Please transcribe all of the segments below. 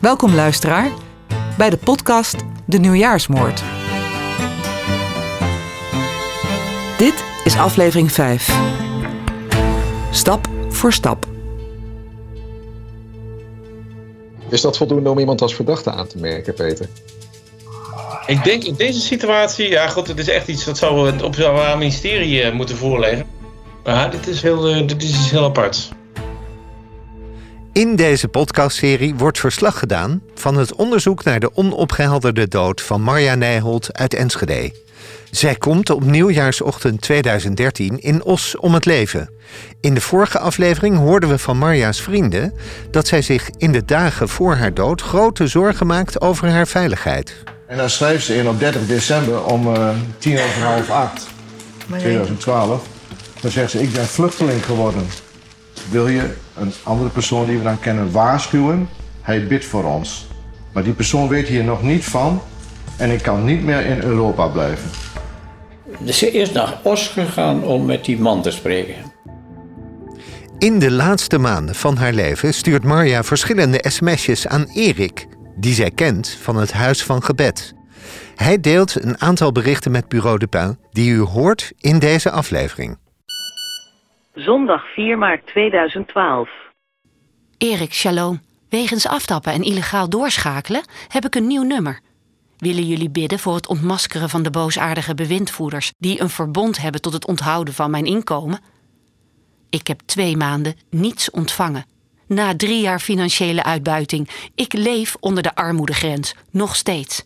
Welkom luisteraar bij de podcast De Nieuwjaarsmoord. Dit is aflevering 5. Stap voor stap. Is dat voldoende om iemand als verdachte aan te merken, Peter? Ik denk in deze situatie, ja goed, het is echt iets dat zou het Openbaar Ministerie eh, moeten voorleggen. Maar dit is heel, eh, dit is iets heel aparts. In deze podcastserie wordt verslag gedaan van het onderzoek naar de onopgehelderde dood van Marja Nijholt uit Enschede. Zij komt op nieuwjaarsochtend 2013 in Os om het leven. In de vorige aflevering hoorden we van Marja's vrienden dat zij zich in de dagen voor haar dood grote zorgen maakt over haar veiligheid. En dan schreef ze in op 30 december om uh, tien over half acht, 2012. Dan zegt ze, ik ben vluchteling geworden. Wil je een andere persoon die we dan kennen waarschuwen? Hij bidt voor ons. Maar die persoon weet hier nog niet van en ik kan niet meer in Europa blijven. Dus ze is naar Os gegaan om met die man te spreken. In de laatste maanden van haar leven stuurt Marja verschillende sms'jes aan Erik, die zij kent van het Huis van Gebed. Hij deelt een aantal berichten met Bureau de Pin die u hoort in deze aflevering. Zondag 4 maart 2012. Erik, shalom. Wegens aftappen en illegaal doorschakelen heb ik een nieuw nummer. Willen jullie bidden voor het ontmaskeren van de boosaardige bewindvoerders die een verbond hebben tot het onthouden van mijn inkomen? Ik heb twee maanden niets ontvangen. Na drie jaar financiële uitbuiting, ik leef onder de armoedegrens, nog steeds.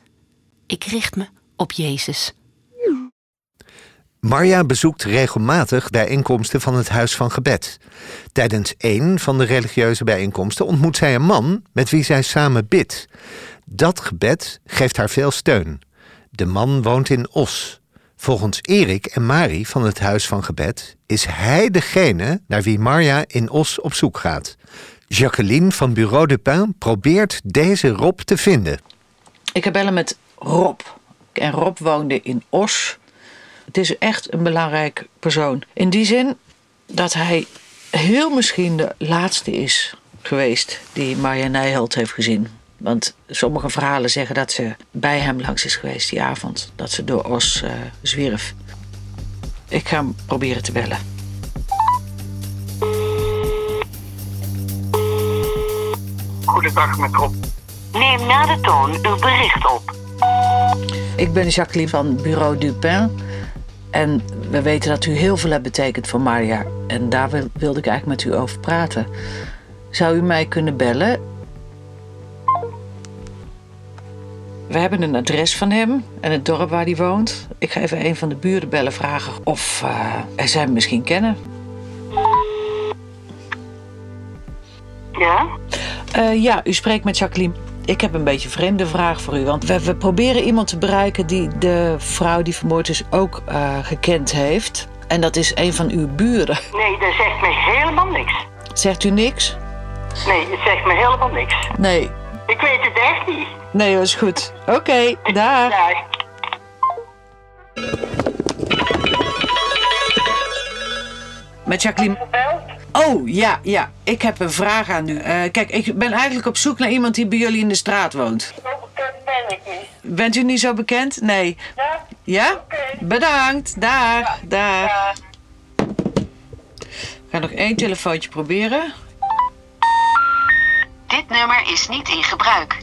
Ik richt me op Jezus. Marja bezoekt regelmatig bijeenkomsten van het Huis van Gebed. Tijdens één van de religieuze bijeenkomsten ontmoet zij een man met wie zij samen bidt. Dat gebed geeft haar veel steun. De man woont in Os. Volgens Erik en Mari van het Huis van Gebed is hij degene naar wie Marja in Os op zoek gaat. Jacqueline van Bureau de Pin probeert deze Rob te vinden. Ik heb bellen met Rob. En Rob woonde in Os. Het is echt een belangrijk persoon. In die zin dat hij heel misschien de laatste is geweest die Marja Nijholt heeft gezien. Want sommige verhalen zeggen dat ze bij hem langs is geweest die avond. Dat ze door Os uh, zwierf. Ik ga hem proberen te bellen. Goedendag met Rob. Neem na de toon uw bericht op. Ik ben Jacqueline van Bureau Dupin. En we weten dat u heel veel hebt betekend voor Maria. En daar wilde ik eigenlijk met u over praten. Zou u mij kunnen bellen? We hebben een adres van hem en het dorp waar hij woont. Ik ga even een van de buren bellen vragen of uh, hij zij hem misschien kennen. Ja? Uh, ja, u spreekt met Jacqueline. Ik heb een beetje een vreemde vraag voor u. Want we, we, proberen iemand te bereiken die de vrouw die vermoord is ook uh, gekend heeft. En dat is een van uw buren. Nee, dat zegt me helemaal niks. Zegt u niks? Nee, het zegt me helemaal niks. Nee. Ik weet het echt niet. Nee, dat is goed. Oké, okay. Dag. Met Jacqueline. Oh, ja, ja. Ik heb een vraag aan u. Uh, kijk, ik ben eigenlijk op zoek naar iemand die bij jullie in de straat woont. Zo bekend ben ik niet. Bent u niet zo bekend? Nee. Ja? Ja? Okay. Bedankt. Ja. Dag. Ja. Ik ga nog één telefoontje proberen. Dit nummer is niet in gebruik.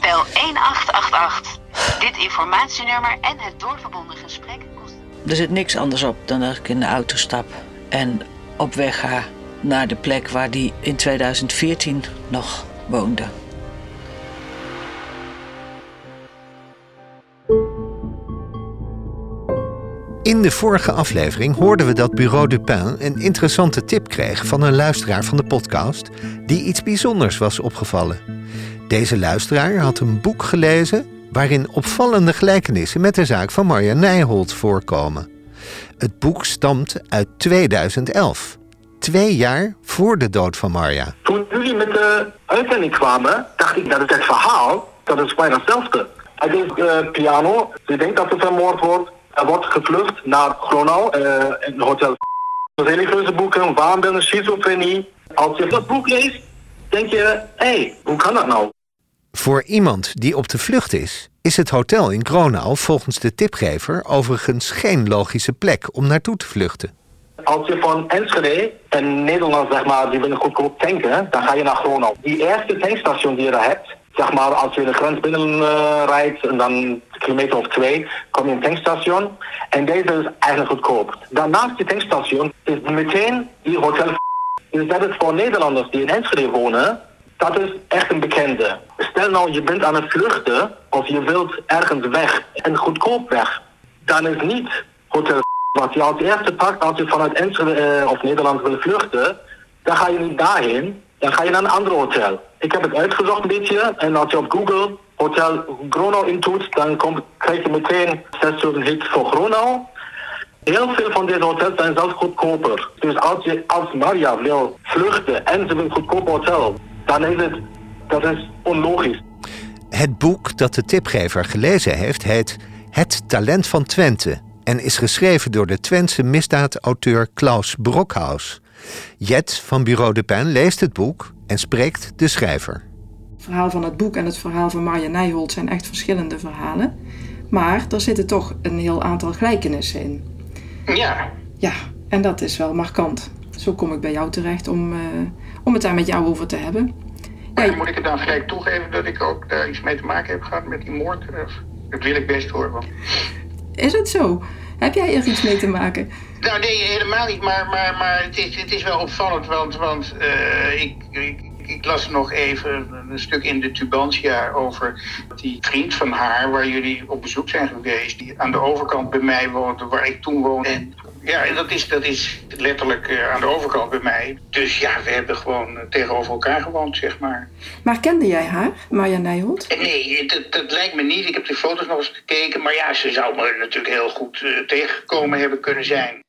Bel 1888. Dit informatienummer en het doorverbonden gesprek kost... Er zit niks anders op dan dat ik in de auto stap en op weg ga naar de plek waar die in 2014 nog woonde. In de vorige aflevering hoorden we dat Bureau Dupin een interessante tip kreeg van een luisteraar van de podcast die iets bijzonders was opgevallen. Deze luisteraar had een boek gelezen waarin opvallende gelijkenissen met de zaak van Marja Nijholt voorkomen. Het boek stamt uit 2011, twee jaar voor de dood van Marja. Toen jullie met de uitzending kwamen, dacht ik dat het het verhaal, dat is bijna hetzelfde. Hij deed uh, piano, ze denkt dat het vermoord wordt. Er wordt gevlucht naar Gronau, uh, in een hotel. Religieuze boeken, waanbeelden, schizofrenie. Als je dat boek leest, denk je, hé, hey, hoe kan dat nou? Voor iemand die op de vlucht is, is het hotel in Gronau volgens de tipgever overigens geen logische plek om naartoe te vluchten. Als je van Enschede en Nederland, zeg maar, die willen goedkoop tanken, dan ga je naar Gronau. Die eerste tankstation die je daar hebt, zeg maar, als je de grens binnen uh, en dan een kilometer of twee, kom je een tankstation. En deze is eigenlijk goedkoop. Daarnaast die tankstation is meteen die hotel. Dus dat is voor Nederlanders die in Enschede wonen, dat is echt een bekende. Stel nou, je bent aan het vluchten of je wilt ergens weg en goedkoop weg. Dan is niet hotel wat je als eerste pakt als je vanuit Enschede uh, of Nederland wil vluchten. Dan ga je niet daarheen, dan ga je naar een ander hotel. Ik heb het uitgezocht een beetje en als je op Google Hotel Gronau intoetst, dan komt, krijg je meteen 6000 hits voor Gronau. Heel veel van deze hotels zijn zelfs goedkoper. Dus als je als Maria wil vluchten en ze wil een goedkoop hotel, dan is het dat is onlogisch. Het boek dat de tipgever gelezen heeft heet Het Talent van Twente en is geschreven door de Twentse misdaadauteur Klaus Brokhaus. Jet van Bureau de Pen leest het boek en spreekt de schrijver. Het verhaal van het boek en het verhaal van Marja Nijholt zijn echt verschillende verhalen. Maar er zitten toch een heel aantal gelijkenissen in. Ja. Ja, en dat is wel markant. Zo kom ik bij jou terecht om, uh, om het daar met jou over te hebben. Ja, moet ik het dan gelijk toegeven dat ik ook daar iets mee te maken heb gehad met die moord? Dat wil ik best hoor. Want... Is het zo? Heb jij er iets mee te maken? Nou nee, helemaal niet. Maar, maar, maar het, is, het is wel opvallend, want, want uh, ik, ik, ik, las nog even een stuk in de Tubantia over die vriend van haar, waar jullie op bezoek zijn geweest, die aan de overkant bij mij woonde, waar ik toen woonde. En ja, dat is, dat is letterlijk uh, aan de overkant bij mij. Dus ja, we hebben gewoon uh, tegenover elkaar gewoond, zeg maar. Maar kende jij haar, Marja Nijholt? Nee, dat, dat lijkt me niet. Ik heb de foto's nog eens gekeken. Maar ja, ze zou me natuurlijk heel goed uh, tegengekomen hebben kunnen zijn.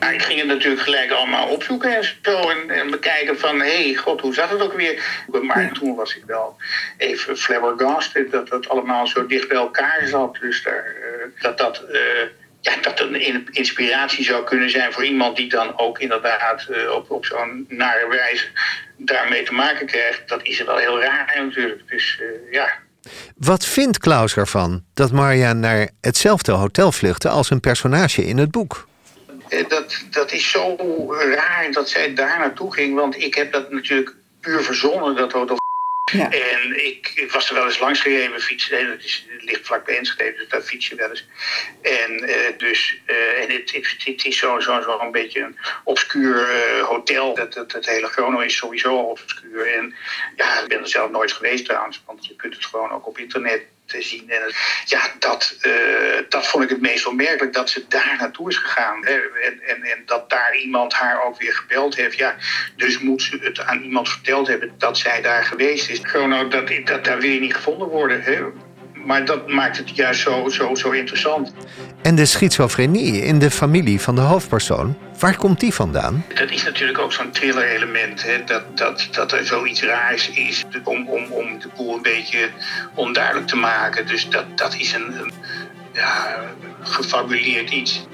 Nou, ik ging het natuurlijk gelijk allemaal opzoeken en zo. En, en bekijken van, hé, hey, god, hoe zat het ook weer? Maar ja. toen was ik wel even flabbergasted dat dat allemaal zo dicht bij elkaar zat. Dus daar, dat dat ja, dat een inspiratie zou kunnen zijn voor iemand die dan ook inderdaad uh, op, op zo'n nare wijze daarmee te maken krijgt. Dat is wel heel raar natuurlijk. Dus uh, ja. Wat vindt Klaus ervan dat Marja naar hetzelfde hotel vluchtte als een personage in het boek? Dat, dat is zo raar dat zij daar naartoe ging, want ik heb dat natuurlijk puur verzonnen, dat hotel. En ik, ik, was er wel eens langs gereden fietsen. Dat is, het ligt vlak bij Enschede, dus daar fiets je wel eens. En uh, dus, uh, en het, het, het is zo'n zo, zo een beetje een obscuur uh, hotel. Dat, het hele Grono is sowieso obscuur. En ja, ik ben er zelf nooit geweest trouwens, want je kunt het gewoon ook op internet te zien. En ja, dat, uh, dat vond ik het meest onmerkelijk, dat ze daar naartoe is gegaan. Hè? En, en, en dat daar iemand haar ook weer gebeld heeft. Ja, dus moet ze het aan iemand verteld hebben dat zij daar geweest is. Gewoon nou, dat, dat daar weer niet gevonden worden. Hè? Maar dat maakt het juist zo, zo, zo interessant. En de schizofrenie in de familie van de hoofdpersoon, waar komt die vandaan? Dat is natuurlijk ook zo'n thriller-element. Dat, dat, dat er zoiets raars is om, om, om de boel een beetje onduidelijk te maken. Dus dat, dat is een, een ja, gefabuleerd iets.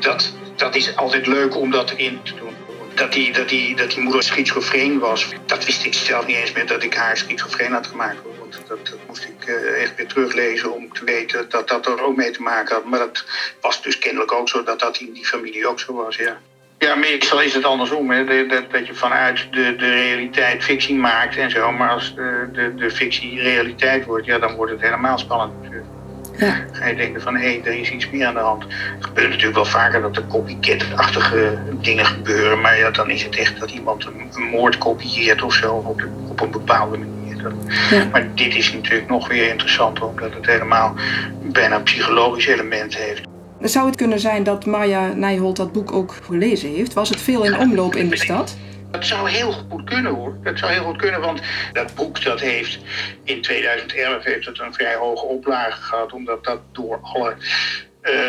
Dat, dat is altijd leuk om dat erin te doen. Dat die, dat, die, dat die moeder schizofreen was, dat wist ik zelf niet eens meer dat ik haar schizofreen had gemaakt. Dat, dat, moest ik uh, echt weer teruglezen om te weten dat dat er ook mee te maken had. Maar dat was dus kennelijk ook zo dat dat in die familie ook zo was, ja. Ja, meestal is het andersom, hè? Dat, dat je vanuit de, de realiteit fictie maakt en zo. Maar als de, de, de fictie realiteit wordt, ja, dan wordt het helemaal spannend natuurlijk. Ja. Ga je denken van, hé, hey, er is iets meer aan de hand. Het gebeurt natuurlijk wel vaker dat er copycat-achtige dingen gebeuren. Maar ja, dan is het echt dat iemand een, een moord kopieert of zo op, de, op een bepaalde manier. Ja. Maar dit is natuurlijk nog weer interessant, omdat het helemaal bijna een psychologisch element heeft. Zou het kunnen zijn dat Marja Nijholt dat boek ook gelezen heeft? Was het veel in omloop in de stad? Dat zou heel goed kunnen hoor. Dat zou heel goed kunnen, want dat boek dat heeft in 2011 heeft het een vrij hoge oplage gehad, omdat dat door alle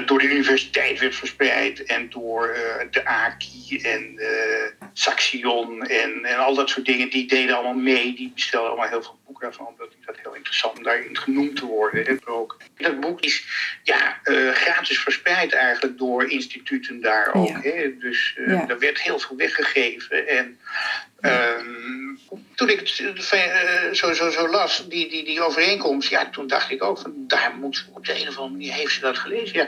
door de universiteit werd verspreid en door uh, de AKI en uh, Saxion en, en al dat soort dingen. Die deden allemaal mee, die bestelden allemaal heel veel boeken daarvan, omdat ik dat heel interessant om daarin genoemd te worden. Hè, ook. Dat boek is ja, gratis verspreid eigenlijk door instituten daar ook. Ja. Hè? Dus ja. er werd heel veel weggegeven en Ehm, toen ik het eh, zo, zo, zo las, die, die, die overeenkomst, ja, toen dacht ik ook van daar moet op de een of andere manier heeft ze dat gelezen. Ja,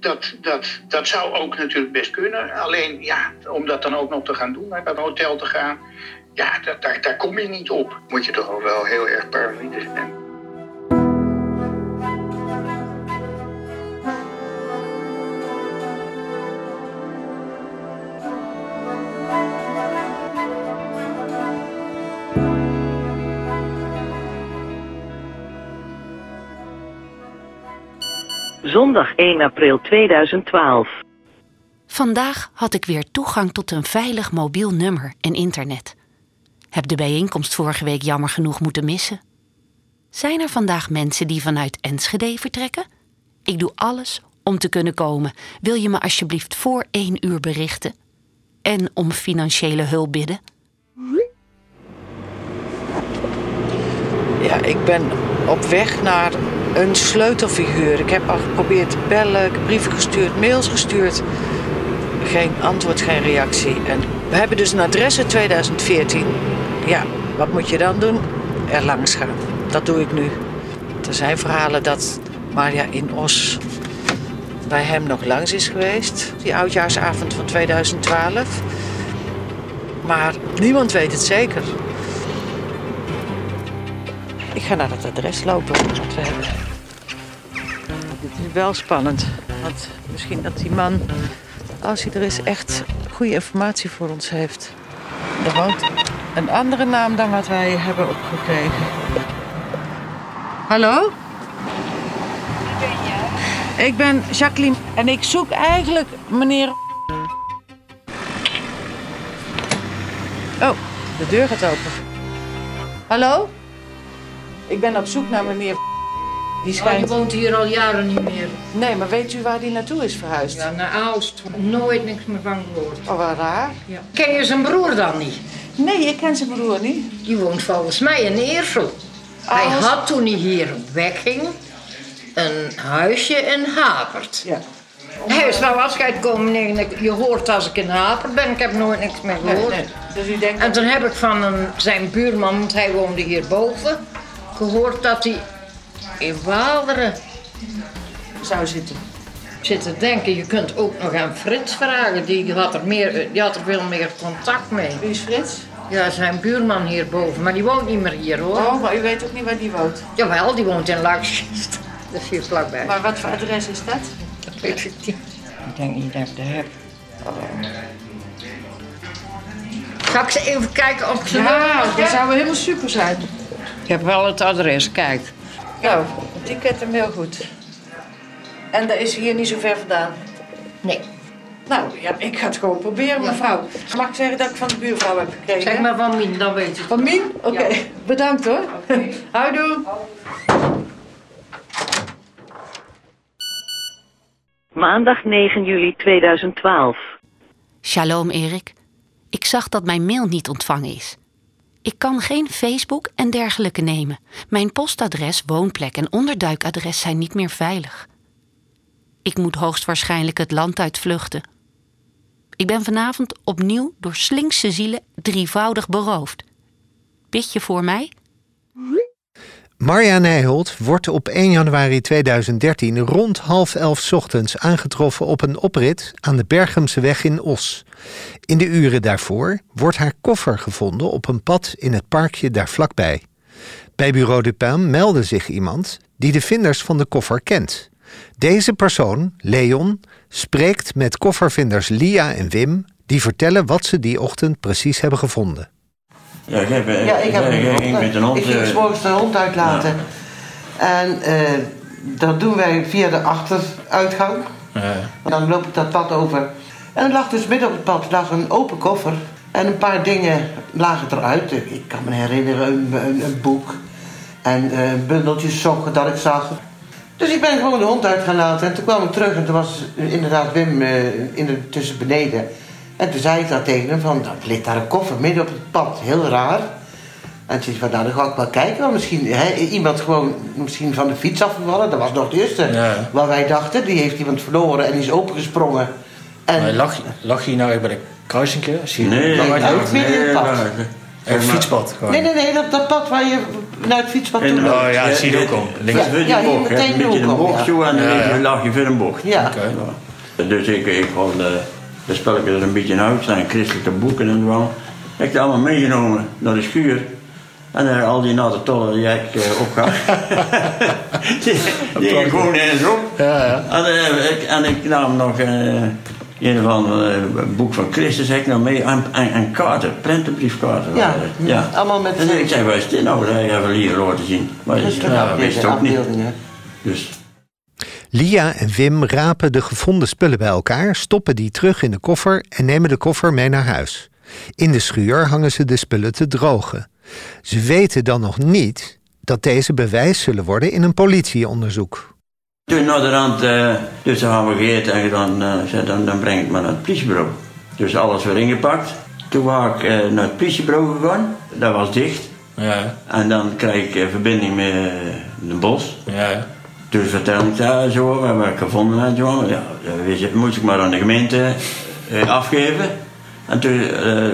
dat, dat, dat zou ook natuurlijk best kunnen. Alleen ja, om dat dan ook nog te gaan doen, naar dat hotel te gaan, ja, daar kom je niet op. Moet je toch wel heel erg paranoïde zijn. Zondag 1 april 2012. Vandaag had ik weer toegang tot een veilig mobiel nummer en internet. Heb de bijeenkomst vorige week jammer genoeg moeten missen. Zijn er vandaag mensen die vanuit Enschede vertrekken? Ik doe alles om te kunnen komen. Wil je me alsjeblieft voor één uur berichten? En om financiële hulp bidden? Ja, ik ben op weg naar een sleutelfiguur. Ik heb al geprobeerd te bellen, ik brieven gestuurd, mails gestuurd. Geen antwoord, geen reactie. En we hebben dus een adres in 2014. Ja, wat moet je dan doen? Er langs gaan. Dat doe ik nu. Er zijn verhalen dat Maria in Os bij hem nog langs is geweest. Die oudjaarsavond van 2012. Maar niemand weet het zeker. Ik ga naar het adres lopen we hebben. Dit is wel spannend. Want misschien dat die man, als hij er is, echt goede informatie voor ons heeft. Er woont een andere naam dan wat wij hebben opgekregen. Hallo? Wie ben jij? Ik ben Jacqueline en ik zoek eigenlijk meneer. Oh, de deur gaat open. Hallo? Ik ben op zoek naar meneer. Die schijnt... Oh, je woont hier al jaren niet meer. Nee, maar weet u waar die naartoe is verhuisd? Ja, naar Aalst. Nooit niks meer van gehoord. Oh, wat raar. Ja. Ken je zijn broer dan niet? Nee, ik ken zijn broer niet. Die woont volgens mij in Eersel. Hij had toen hij hier wegging een huisje in Hapert. Ja. Hij is wel afscheid komen en ik- je hoort als ik in Hapert ben. Ik heb nooit niks meer Nee, gehoord. nee. Dus denkt... En toen heb ik van een, zijn buurman, want hij woonde hierboven, gehoord dat hij in Waaleren zou zitten. Zit te denken, je kunt ook nog aan Frits vragen. Die had er, meer, die had er veel meer contact mee. Wie is Frits? Ja, zijn buurman hierboven. Maar die woont niet meer hier hoor. Oh, maar u weet ook niet waar die woont? Jawel, die woont in Luikschist. Dat is hier vlakbij. Maar wat voor adres is dat? Dat weet ik niet. Ik denk niet dat ik dat heb. Ga ik ze even kijken of ik ze Ja, dat zou helemaal super zijn. Ik heb wel het adres, kijk. Nou, die kent hem heel goed. En dat is hier niet zo ver vandaan? Nee. Nou, ja, ik ga het gewoon proberen, mevrouw. Mag ik zeggen dat ik van de buurvrouw heb gekregen? Zeg maar van Mien, dan weet je het. Van Mien? Oké, bedankt hoor. Houdoe. Maandag 9 juli 2012. Shalom Erik. Ik zag dat mijn mail niet ontvangen is. Ik kan geen Facebook en dergelijke nemen. Mijn postadres, woonplek en onderduikadres zijn niet meer veilig. Ik moet hoogstwaarschijnlijk het land uitvluchten. Ik ben vanavond opnieuw door slinkse zielen drievoudig beroofd. Bid je voor mij? Marja Nijholt wordt op 1 januari 2013 rond half elf ochtends aangetroffen op een oprit aan de Bergemseweg in Os. In de uren daarvoor wordt haar koffer gevonden op een pad in het parkje daar vlakbij. Bij Bureau Dupin meldde zich iemand die de vinders van de koffer kent. Deze persoon, Leon, spreekt met koffervinders Lia en Wim, die vertellen wat ze die ochtend precies hebben gevonden. Ja, ik heb, Ja, ik heb ik, ik, ik met een hond. Ik ging eh, 's morgens de hond uitlaten. En eh, dat doen wij via de achteruitgang. En dan loop ik dat pad over. En er lag dus midden op het pad lag een open koffer. En een paar dingen lagen eruit. Ik kan me herinneren, een, een, een boek. En eh, bundeltjes sokken dat ik zag. Dus ik ben gewoon de hond uit gaan laten. En toen kwam ik terug en toen was inderdaad Wim eh, in de, tussen beneden. En toen zei ik dat tegen hem van, dat ligt daar een koffer midden op het pad. Heel raar. En toen zei hij van, nou dan ga ik wel kijken. Want misschien hè, iemand gewoon misschien van de fiets afgevallen. Dat was nog het eerste Ja. wat wij dachten. Die heeft iemand verloren en die is opengesprongen. En- Maar lag, lag je nou bij de kruising? Zie je Nee, nee, uit? nee, nee, pad. Een fietspad gewoon. Nee, nee, nee, dat, dat pad waar je naar het fietspad toe En- loopt. Oh ja, ik zie het ook al. Links. Ja, ja, hier meteen een beetje de een hoek om, bocht ja. zo en dan Ja, ja. lag je voor een bocht. Ja. Ja. Dus ik, ik gewoon de, de spelletjes er een beetje uit, zijn christelijke boeken en zo. Ik heb die allemaal meegenomen naar de schuur. En eh, al die natte tollen die ik eh, opgehaald. die gewoon eens op. En, eh, ik, en ik nam nog eh, een of ander eh, boek van Christus heb ik nog mee en, en, en kaarten, prentenbriefkaarten. Ja, het. ja. allemaal met... En ik zei, waar is dit nou? Dat heb je hier laten zien. Maar Dat is ja, wist ik ook niet. afbeeldingen. Dus Lia en Wim rapen de gevonden spullen bij elkaar, stoppen die terug in de koffer en nemen de koffer mee naar huis. In de schuur hangen ze de spullen te drogen. Ze weten dan nog niet dat deze bewijs zullen worden in een politieonderzoek. Toen naar de rand, eh, dus dan gaan we gegeten en dan, eh, dan, dan breng ik me naar het politiebureau. Dus alles weer ingepakt. Toen was ik eh, naar het politiebureau gegaan, dat was dicht. Ja. En dan krijg ik verbinding met de bos. Ja. Dus vertel ik daar zo, wat ik gevonden had. Zo. Ja, ik- moest ik maar aan de gemeente afgeven. En toen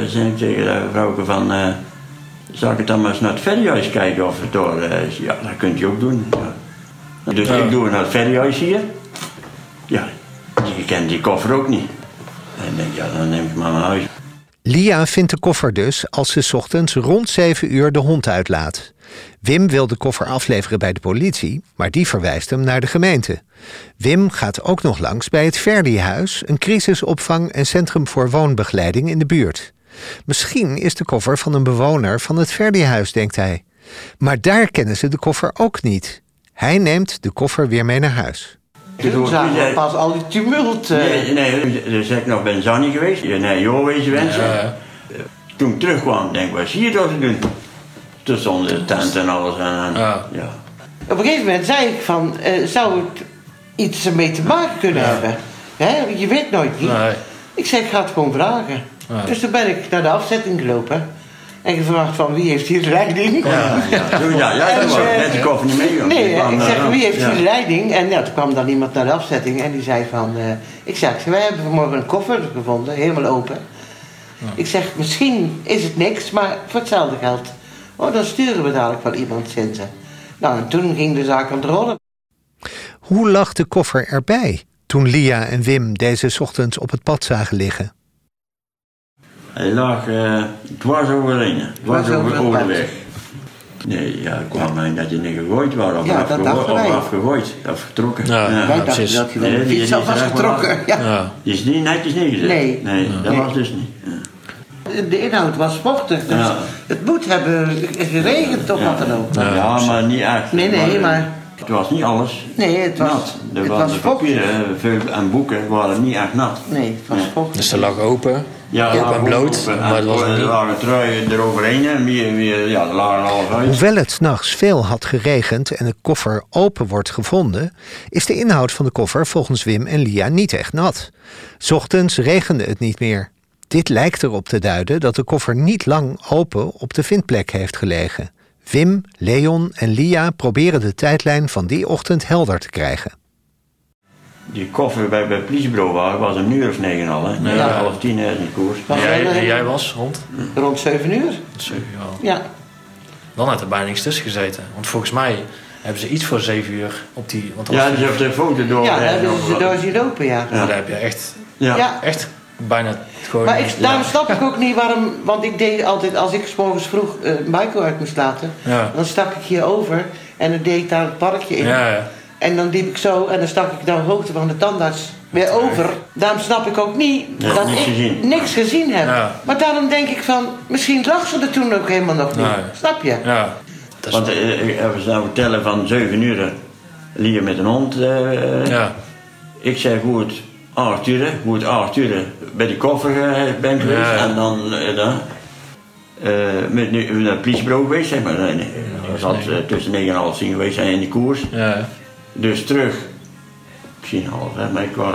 zei ik tegen de vrouwke van... zal ik het dan maar eens naar het verhuis kijken of het door is? Ja, dat kunt je ook doen. Ja. Dus Ja. ik doe het naar het verhuis hier. Ja, je kent die koffer ook niet. En ik denk, ja, dan neem ik maar naar huis. Lia vindt de koffer dus als ze 's ochtends rond 7 uur de hond uitlaat. Wim wil de koffer afleveren bij de politie, maar die verwijst hem naar de gemeente. Wim gaat ook nog langs bij het Verdi-huis, een crisisopvang en centrum voor woonbegeleiding in de buurt. Misschien is de koffer van een bewoner van het Verdi-huis, denkt hij. Maar daar kennen ze de koffer ook niet. Hij neemt de koffer weer mee naar huis. Toen zagen we pas al die tumult. eh. Nee, nee, dus ik nog ben Zanny geweest, nee, joh wezen wensen. Ja. Toen ik terugkwam, denk ik, wat zie je dat te doen? Toen stond de tent en alles en, en ja. Op een gegeven moment zei ik van, eh, zou het iets ermee te maken kunnen hebben? Hè? Je weet nooit niet. Nee. Ik zei, ik ga het gewoon vragen. Ja. Dus toen ben ik naar de afzetting gelopen. En gevraagd van, wie heeft hier de leiding? Ja, ja. Ja, ja, toen was net die koffer niet meegegaan. Nee, ik zeg, aan. wie heeft Ja. hier de leiding? En ja, toen kwam dan iemand naar de afzetting en die zei van... eh, ik zeg, wij hebben vanmorgen een koffer gevonden, helemaal open. Ik zeg, misschien is het niks, maar voor hetzelfde geld. Oh, dan sturen we dadelijk wel iemand zinzen. Nou, en toen ging de zaak aan het rollen. Hoe lag de koffer erbij toen Lia en Wim deze ochtends op het pad zagen liggen? Hij lag eh dwars overheen, dwars Dwars over over het de weg. Nee, ja, ik kwam mij dat je niet gegooid was, of, Ja, dat afgegooid, dachten wij. of afgegooid, of getrokken. Ja, ja, Wij dachten dat hij wel fiets zelf is was getrokken. Ja. Ja. Die is niet netjes neergezet. Nee. Nee, dat Nee. was dus niet. Ja. De inhoud was vochtig, dus Ja. het moet hebben geregend of wat dan ook. Ja, maar niet echt. Nee, nee, maar- Het was niet alles Nee, het was, nat. De, het wa- was papieren eh, veel- en boeken waren niet echt nat. Nee, het was vochtig. Dus ze lag open. Ja, en bloot. open. Maar het was er niet... lagen truien eroverheen en weer, weer, ja, er lagen half uit. Hoewel het s'nachts veel had geregend en de koffer open wordt gevonden, is de inhoud van de koffer volgens Wim en Lia niet echt nat. 's Ochtends regende het niet meer. Dit lijkt erop te duiden dat de koffer niet lang open op de vindplek heeft gelegen. Wim, Leon en Lia proberen de tijdlijn van die ochtend helder te krijgen. Die koffer bij, bij het politiebureau was, was een uur of negen al. Hè? Ja. Ja. half tien in de koers. En jij, wel, en jij was rond? Rond 7 uur. Zeven uur al. Ja. Dan had er bijna niks tussen gezeten. Want volgens mij hebben ze iets voor zeven uur op die... Want Ja, dus op de foto door. Ja, hebben ze door zien lopen, ja. Maar daar heb je echt, Ja. Ja. echt bijna gewoon... Maar ik, daarom snap ik ook niet waarom, want ik deed altijd, als ik 's morgens vroeg eh Michael uit moest laten, Ja. dan stak ik hier over en dan deed ik daar het parkje in. Ja, ja. En dan liep ik zo en dan stak ik dan de hoogte van de tandarts weer over. Daarom snap ik ook niet Ja, dat ik gezien. niks gezien heb. Ja. Maar daarom denk ik van, misschien lag ze er toen ook helemaal nog niet. Nee. Snap je? Ja. Dat is Want eh, ik heb ze nou vertellen van zeven uur liep met een hond. eh, Ja. Ik zei goed, acht uur, goed acht uur bij die koffer eh, ben geweest. Ja, ja. En dan, eh, dan eh, met nu naar het politiebureau geweest, zeg maar. Dat zat eh, tussen negen en half tien geweest zijn in die koers. Ja. Dus terug, misschien half elf, maar ik was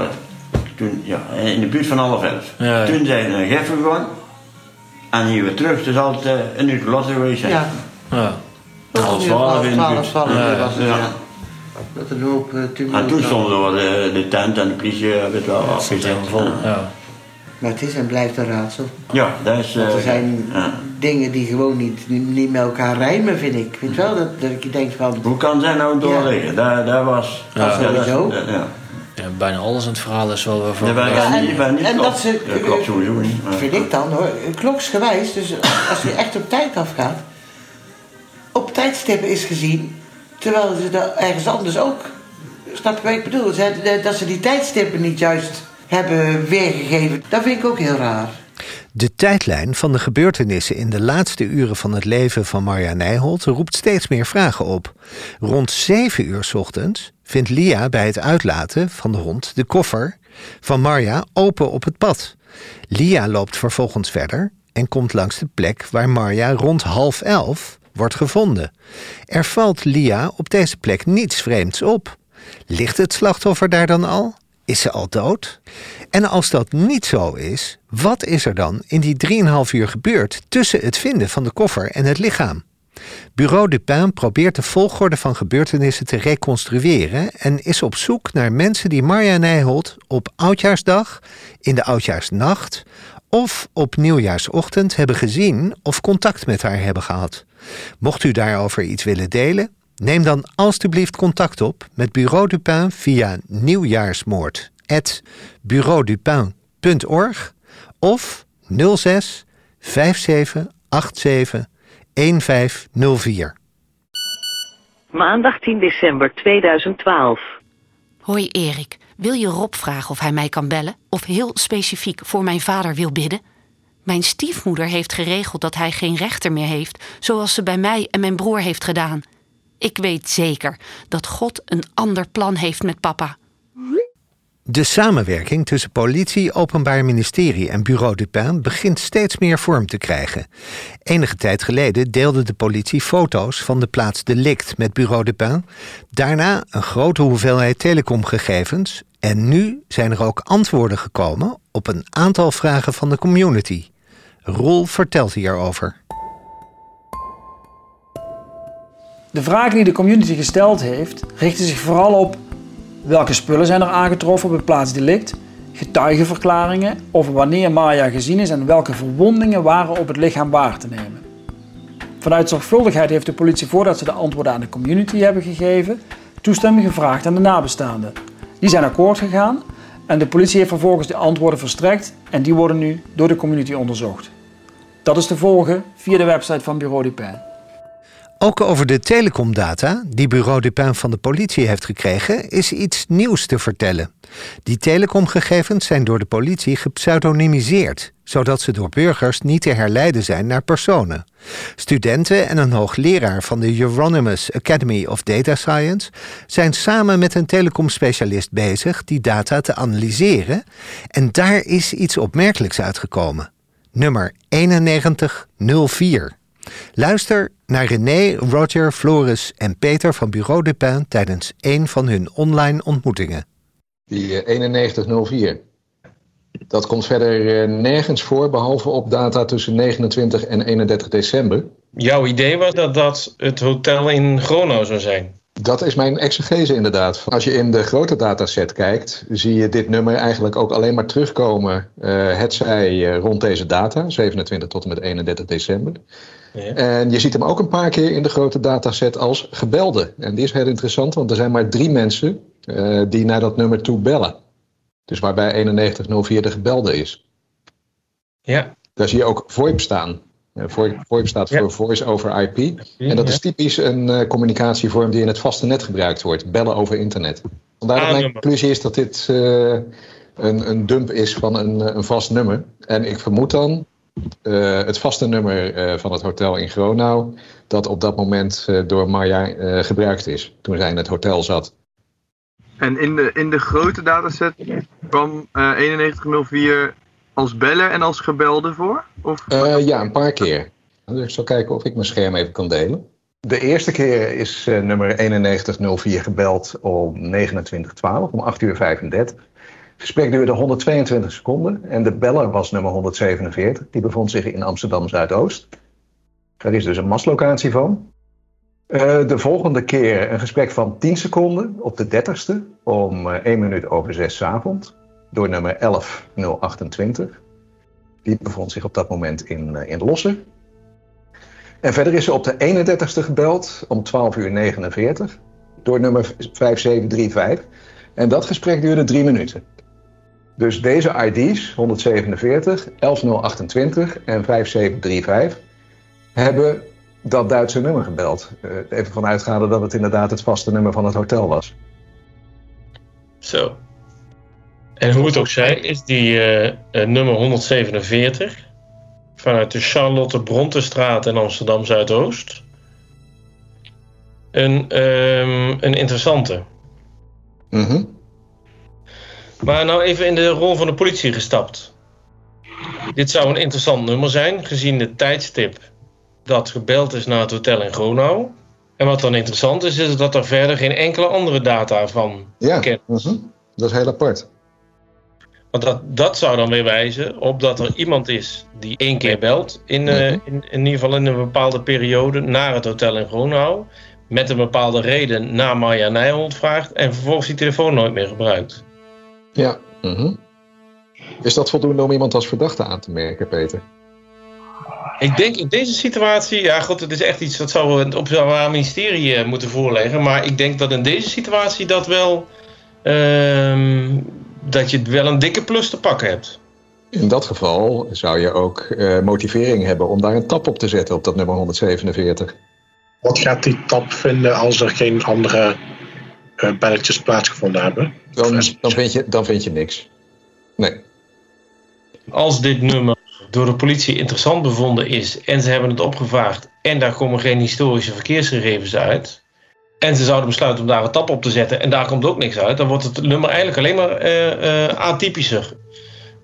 toen, ja, in de buurt van half elf. Ja, ja. Toen zijn we naar Geffen gegaan. En hier weer terug, dus altijd eh, een uur later geweest zijn. Ja. Ja. Half twaalf in de 12, buurt. 12 Ja, was het, ja. ja. Dat een hoop uh, En toen stonden we de, de tent en de politie, eh, weet wel. vol. Ja. Maar het is en blijft een raadsel. Ja, dat is... Want er eh, zijn ja. dingen die gewoon niet, niet met elkaar rijmen, vind ik. Weet je wel, dat, dat ik denk van... Hoe kan zij nou doorliggen? Daar, daar was... Ja, sowieso. dat- ja. Ja, bijna alles in het verhaal is wel van. Ja, wij- wij Ja, niet- wij niet en klopt. dat ze, Ja, klopt sowieso niet. maar- vind ik dan hoor, kloksgewijs, dus als je echt op tijd afgaat, op tijdstippen is gezien, terwijl ze dat ergens anders ook, snap je wat ik bedoel? Ze- Dat ze die tijdstippen niet juist hebben weergegeven, dat vind ik ook heel raar. De tijdlijn van de gebeurtenissen in de laatste uren van het leven van Marja Nijholt roept steeds meer vragen op. Rond 7 uur ochtends vindt Lia bij het uitlaten van de hond de koffer van Marja open op het pad. Lia loopt vervolgens verder en komt langs de plek waar Marja rond half elf wordt gevonden. Er valt Lia op deze plek niets vreemds op. Ligt het slachtoffer daar dan al? Is ze al dood? En als dat niet zo is, wat is er dan in die 3,5 uur gebeurd tussen het vinden van de koffer en het lichaam? Bureau Dupin probeert de volgorde van gebeurtenissen te reconstrueren en is op zoek naar mensen die Marja Nijholt op oudjaarsdag, in de oudjaarsnacht of op nieuwjaarsochtend hebben gezien of contact met haar hebben gehad. Mocht u daarover iets willen delen, neem dan alstublieft contact op met Bureau Dupin via nieuwjaarsmoord@bureaudupin.org of 06 57 87 1504. Maandag 10 december 2012. Hoi Erik, wil je Rob vragen of hij mij kan bellen? Of heel specifiek voor mijn vader wil bidden? Mijn stiefmoeder heeft geregeld dat hij geen rechter meer heeft, zoals ze bij mij en mijn broer heeft gedaan. Ik weet zeker dat God een ander plan heeft met papa. De samenwerking tussen politie, Openbaar Ministerie en Bureau Dupin begint steeds meer vorm te krijgen. Enige tijd geleden deelde de politie foto's van de plaats delict met Bureau Dupin. Daarna een grote hoeveelheid telecomgegevens. En nu zijn er ook antwoorden gekomen op een aantal vragen van de community. Roel vertelt hierover. De vragen die de community gesteld heeft, richten zich vooral op welke spullen zijn er aangetroffen op het plaatsdelict, getuigenverklaringen over wanneer Maya gezien is en welke verwondingen waren op het lichaam waar te nemen. Vanuit zorgvuldigheid heeft de politie voordat ze de antwoorden aan de community hebben gegeven, toestemming gevraagd aan de nabestaanden. Die zijn akkoord gegaan en de politie heeft vervolgens de antwoorden verstrekt en die worden nu door de community onderzocht. Dat is te volgen via de website van Bureau Dupin. Ook over de telecomdata die Bureau Dupin van de politie heeft gekregen, is iets nieuws te vertellen. Die telecomgegevens zijn door de politie gepseudonymiseerd, zodat ze door burgers niet te herleiden zijn naar personen. Studenten en een hoogleraar van de Euronymous Academy of Data Science zijn samen met een telecomspecialist bezig die data te analyseren en daar is iets opmerkelijks uitgekomen. Nummer 9104. Luister naar René, Roger, Floris en Peter van Bureau Dupin tijdens een van hun online ontmoetingen. Die eh, 9104. Dat komt verder eh, nergens voor, behalve op data tussen 29 en 31 december. Jouw idee was dat dat het hotel in Grono zou zijn. Dat is mijn exegese inderdaad. Als je in de grote dataset kijkt, zie je dit nummer eigenlijk ook alleen maar terugkomen. eh hetzij eh, rond deze data, 27 tot en met 31 december. En je ziet hem ook een paar keer in de grote dataset als gebelde. En die is heel interessant, want er zijn maar drie mensen eh, die naar dat nummer toe bellen. Dus waarbij 9104 de gebelde is. Ja. Daar zie je ook VoIP staan. Eh, VoIP, VoIP staat voor Voice over IP. En dat is typisch een eh, communicatievorm die in het vaste net gebruikt wordt. Bellen over internet. Vandaar dat mijn A-nummer. conclusie is dat dit eh, een, een dump is van een, een vast nummer. En ik vermoed dan eh, het vaste nummer eh, van het hotel in Gronau... dat op dat moment eh, door Marja eh, gebruikt is. Toen zij in het hotel zat. En in de, in de grote dataset kwam eh 9104 als beller en als gebelde voor? Of? Eh, ja, een paar keer. Dus ik zal kijken of ik mijn scherm even kan delen. De eerste keer is eh, nummer 9104 gebeld om 2912, om 8 uur 35. Het gesprek duurde 122 seconden en de beller was nummer 147. Die bevond zich in Amsterdam Zuidoost. Daar is dus een maslocatie van. Eh, de volgende keer een gesprek van 10 seconden op de 30ste om eh, 1 minuut over 6 avond door nummer 11028. Die bevond zich op dat moment in, uh, in Lossen. En verder is er op de 31ste gebeld om 12 uur 49 door nummer 5735. En dat gesprek duurde drie minuten. Dus deze ID's, 147, 11028 en 5735, hebben dat Duitse nummer gebeld. Uh, even vanuitgaande dat het inderdaad het vaste nummer van het hotel was. Zo. En hoe het ook zij, is die uh, uh, nummer 147 vanuit de Charlotte Brontestraat in Amsterdam Zuidoost een, um, een interessante. Mhm. Maar nou even in de rol van de politie gestapt. Dit zou een interessant nummer zijn, gezien de tijdstip dat gebeld is naar het hotel in Gronau. En wat dan interessant is, is dat er verder geen enkele andere data van ja, bekend is. mhm. Dat is heel apart. Want dat, dat zou dan weer wijzen op dat er iemand is die één keer belt, in, uh, in, in ieder geval in een bepaalde periode, naar het hotel in Gronau. Met een bepaalde reden naar Marja Nijholt vraagt en vervolgens die telefoon nooit meer gebruikt. Ja. mhm. Is dat voldoende om iemand als verdachte aan te merken, Peter? Ik denk in deze situatie, ja goed, het is echt iets dat zou het Openbaar Ministerie eh, moeten voorleggen. Maar ik denk dat in deze situatie dat wel, ehm, dat je wel een dikke plus te pakken hebt. In dat geval zou je ook eh, motivering hebben om daar een tap op te zetten op dat nummer 147. Wat gaat die tap vinden als er geen andere uh, belletjes plaatsgevonden hebben? Dan, dan, vind je, dan vind je niks. Nee. Als dit nummer door de politie interessant bevonden is en ze hebben het opgevraagd en daar komen geen historische verkeersgegevens uit en ze zouden besluiten om daar een tap op te zetten en daar komt ook niks uit, dan wordt het nummer eigenlijk alleen maar uh, uh, atypischer.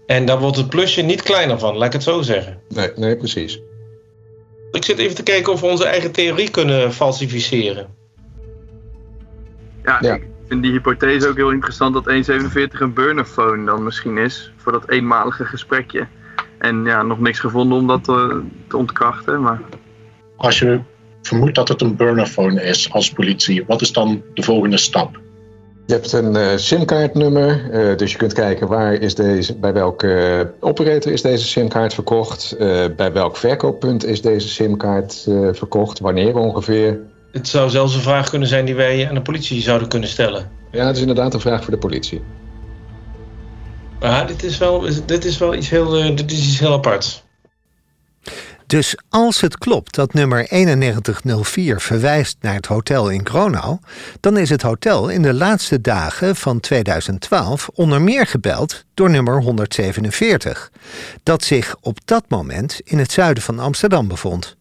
En dan wordt het plusje niet kleiner van, laat ik het zo zeggen. Nee, nee, precies. Ik zit even te kijken of we onze eigen theorie kunnen falsificeren. Ja, ik vind die hypothese ook heel interessant dat 147 een burnerphone dan misschien is voor dat eenmalige gesprekje. En ja, nog niks gevonden om dat te, te ontkrachten. Maar... Als je vermoedt dat het een burnerphone is als politie, wat is dan de volgende stap? Je hebt een uh, simkaartnummer, uh, dus je kunt kijken waar is deze, bij welke uh, operator is deze simkaart verkocht, bij welk verkooppunt is deze simkaart verkocht, wanneer ongeveer. Het zou zelfs een vraag kunnen zijn die wij aan de politie zouden kunnen stellen. Ja, het is inderdaad een vraag voor de politie. Maar dit is wel, dit is wel iets, heel, dit is iets heel aparts. Dus als het klopt dat nummer 9104 verwijst naar het hotel in Gronau, dan is het hotel in de laatste dagen van 2012 onder meer gebeld door nummer 147, dat zich op dat moment in het zuiden van Amsterdam bevond.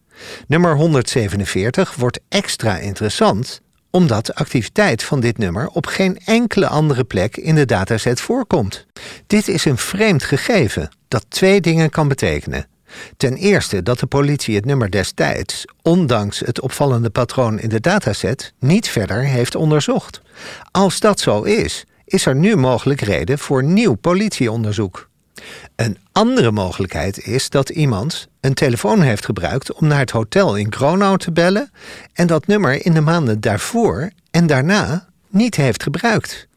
Nummer 147 wordt extra interessant omdat de activiteit van dit nummer op geen enkele andere plek in de dataset voorkomt. Dit is een vreemd gegeven dat twee dingen kan betekenen. Ten eerste dat de politie het nummer destijds, ondanks het opvallende patroon in de dataset, niet verder heeft onderzocht. Als dat zo is, is er nu mogelijk reden voor nieuw politieonderzoek. Een andere mogelijkheid is dat iemand een telefoon heeft gebruikt om naar het hotel in Gronau te bellen en dat nummer in de maanden daarvoor en daarna niet heeft gebruikt.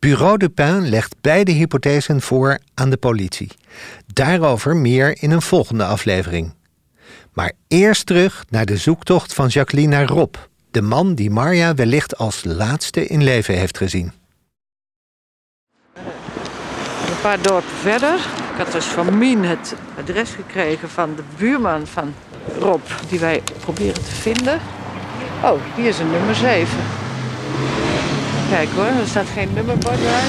Bureau Dupin legt beide hypothesen voor aan de politie. Daarover meer in een volgende aflevering. Maar eerst terug naar de zoektocht van Jacqueline naar Rob, de man die Marja wellicht als laatste in leven heeft gezien. Een paar dorpen verder. Ik had dus van Mien het adres gekregen van de buurman van Rob, die wij proberen te vinden. Oh, hier is een nummer 7. Kijk hoor, er staat geen nummerbord bij.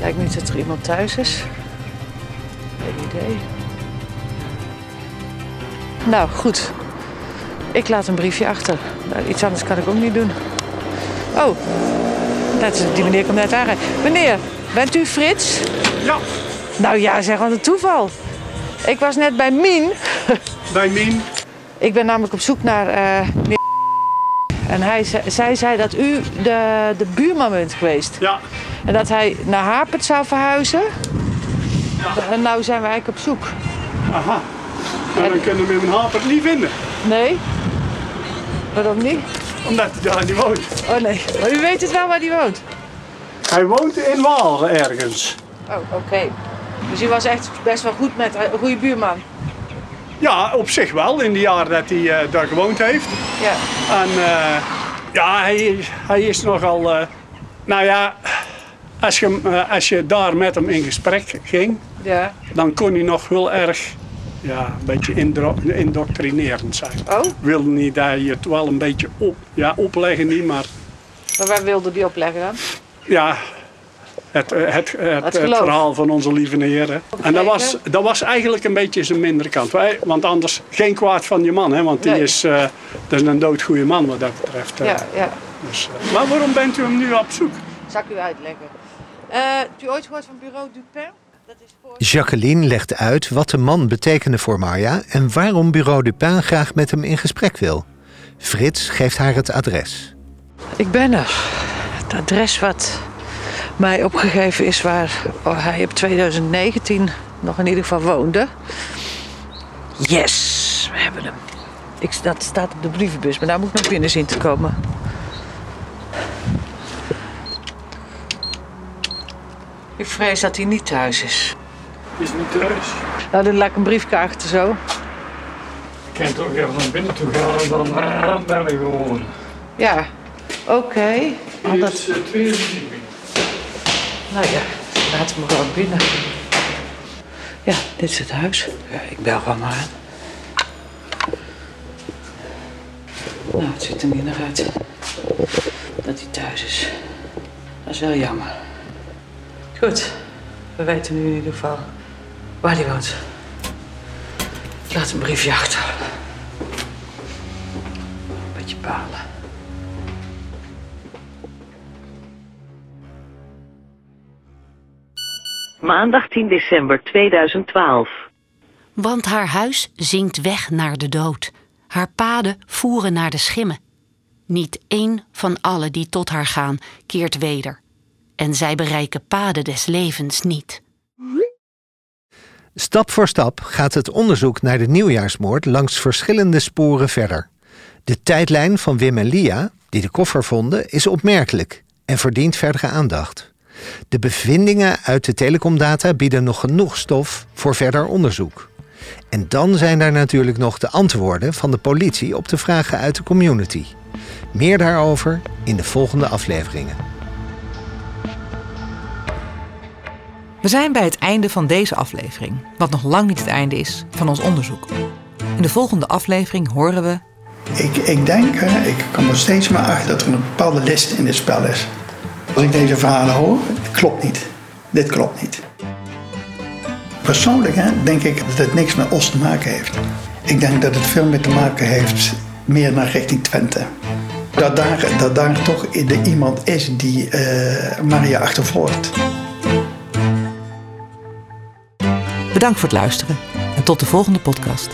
Lijkt niet dat er iemand thuis is. Geen idee. Nou, goed. Ik laat een briefje achter. Nou, iets anders kan ik ook niet doen. Oh, dat is, die meneer komt net aanrijden. Meneer, bent u Frits? Ja. Nou ja, zeg wat een toeval. Ik was net bij Mien. Bij Mien? Ik ben namelijk op zoek naar uh, en hij, zij zei dat u de, de buurman bent geweest. Ja. En dat hij naar Hapert zou verhuizen. Ja. En nou zijn we eigenlijk op zoek. Aha. Nou, dan kunnen we hem in Hapert niet vinden. Nee. Waarom niet? Omdat hij daar niet woont. Oh nee. Maar u weet het wel waar hij woont? Hij woont in Waal ergens. Oh, oké. Okay. Dus hij was echt best wel goed met een goede buurman. Ja, op zich wel, in de jaren dat hij eh, daar gewoond heeft. Ja. En eh, ja, hij, hij is nogal... eh, nou ja, als je, als je daar met hem in gesprek ging, Ja. dan kon hij nog heel erg ja, een beetje indoctrinerend zijn. Oh? Wilde niet dat je het wel een beetje op, ja, opleggen niet, maar Maar waar wilde die opleggen dan? ja, het, eh, het, het, het, verhaal van onze lieve Heer. hè. En dat was, dat was eigenlijk een beetje zijn mindere kant. Wij- Want anders geen kwaad van je man, hè, want die Nee. is, eh, dat is een doodgoeie man wat dat betreft. eh. Ja, ja. Dus, eh, maar waarom bent u hem nu op zoek? Zal ik u uitleggen. Eh hebt u ooit gehoord van bureau Dupin? Jacqueline legt uit wat de man betekende voor Marja en waarom bureau Dupin graag met hem in gesprek wil. Frits geeft haar het adres. Ik ben er. Het adres wat mij opgegeven is waar hij op 2019 nog in ieder geval woonde. Yes, we hebben hem. Ik, dat staat op de brievenbus, maar daar moet ik nog binnen zien te komen. Ik vrees dat hij niet thuis is. Is niet thuis. Nou, dan laat ik een briefje achter zo. Ik kan toch even naar binnen toe gaan en dan ben ik gewoon. Ja, oké. Hier is de tweede verdieping. Nou ja, laten we maar gewoon binnen. Ja, dit is het huis. Ja, ik bel gewoon maar aan. Nou, het ziet er niet naar uit dat hij thuis is. Dat is wel jammer. Goed, we weten nu in ieder geval waar hij woont. Ik laat een briefje achter. Beetje palen. Maandag 10 december 2012. Want haar huis zinkt weg naar de dood. Haar paden voeren naar de schimmen. Niet één van allen die tot haar gaan keert weder. En zij bereiken paden des levens niet. Stap voor stap gaat het onderzoek naar de nieuwjaarsmoord langs verschillende sporen verder. De tijdlijn van Wim en Lia, die de koffer vonden, is opmerkelijk en verdient verdere aandacht. De bevindingen uit de telecomdata bieden nog genoeg stof voor verder onderzoek. En dan zijn daar natuurlijk nog de antwoorden van de politie op de vragen uit de community. Meer daarover in de volgende afleveringen. We zijn bij het einde van deze aflevering, wat nog lang niet het einde is van ons onderzoek. In de volgende aflevering horen we. Ik, ik denk, hè, ik kom er steeds maar achter dat er een bepaalde list in dit spel is. Als ik deze verhalen hoor, klopt niet. Dit klopt niet. Persoonlijk denk ik dat het niks met Os te maken heeft. Ik denk dat het veel meer te maken heeft meer naar richting Twente. Dat daar, dat daar toch iemand is die eh, Maria achtervolgt. Bedankt voor het luisteren en tot de volgende podcast.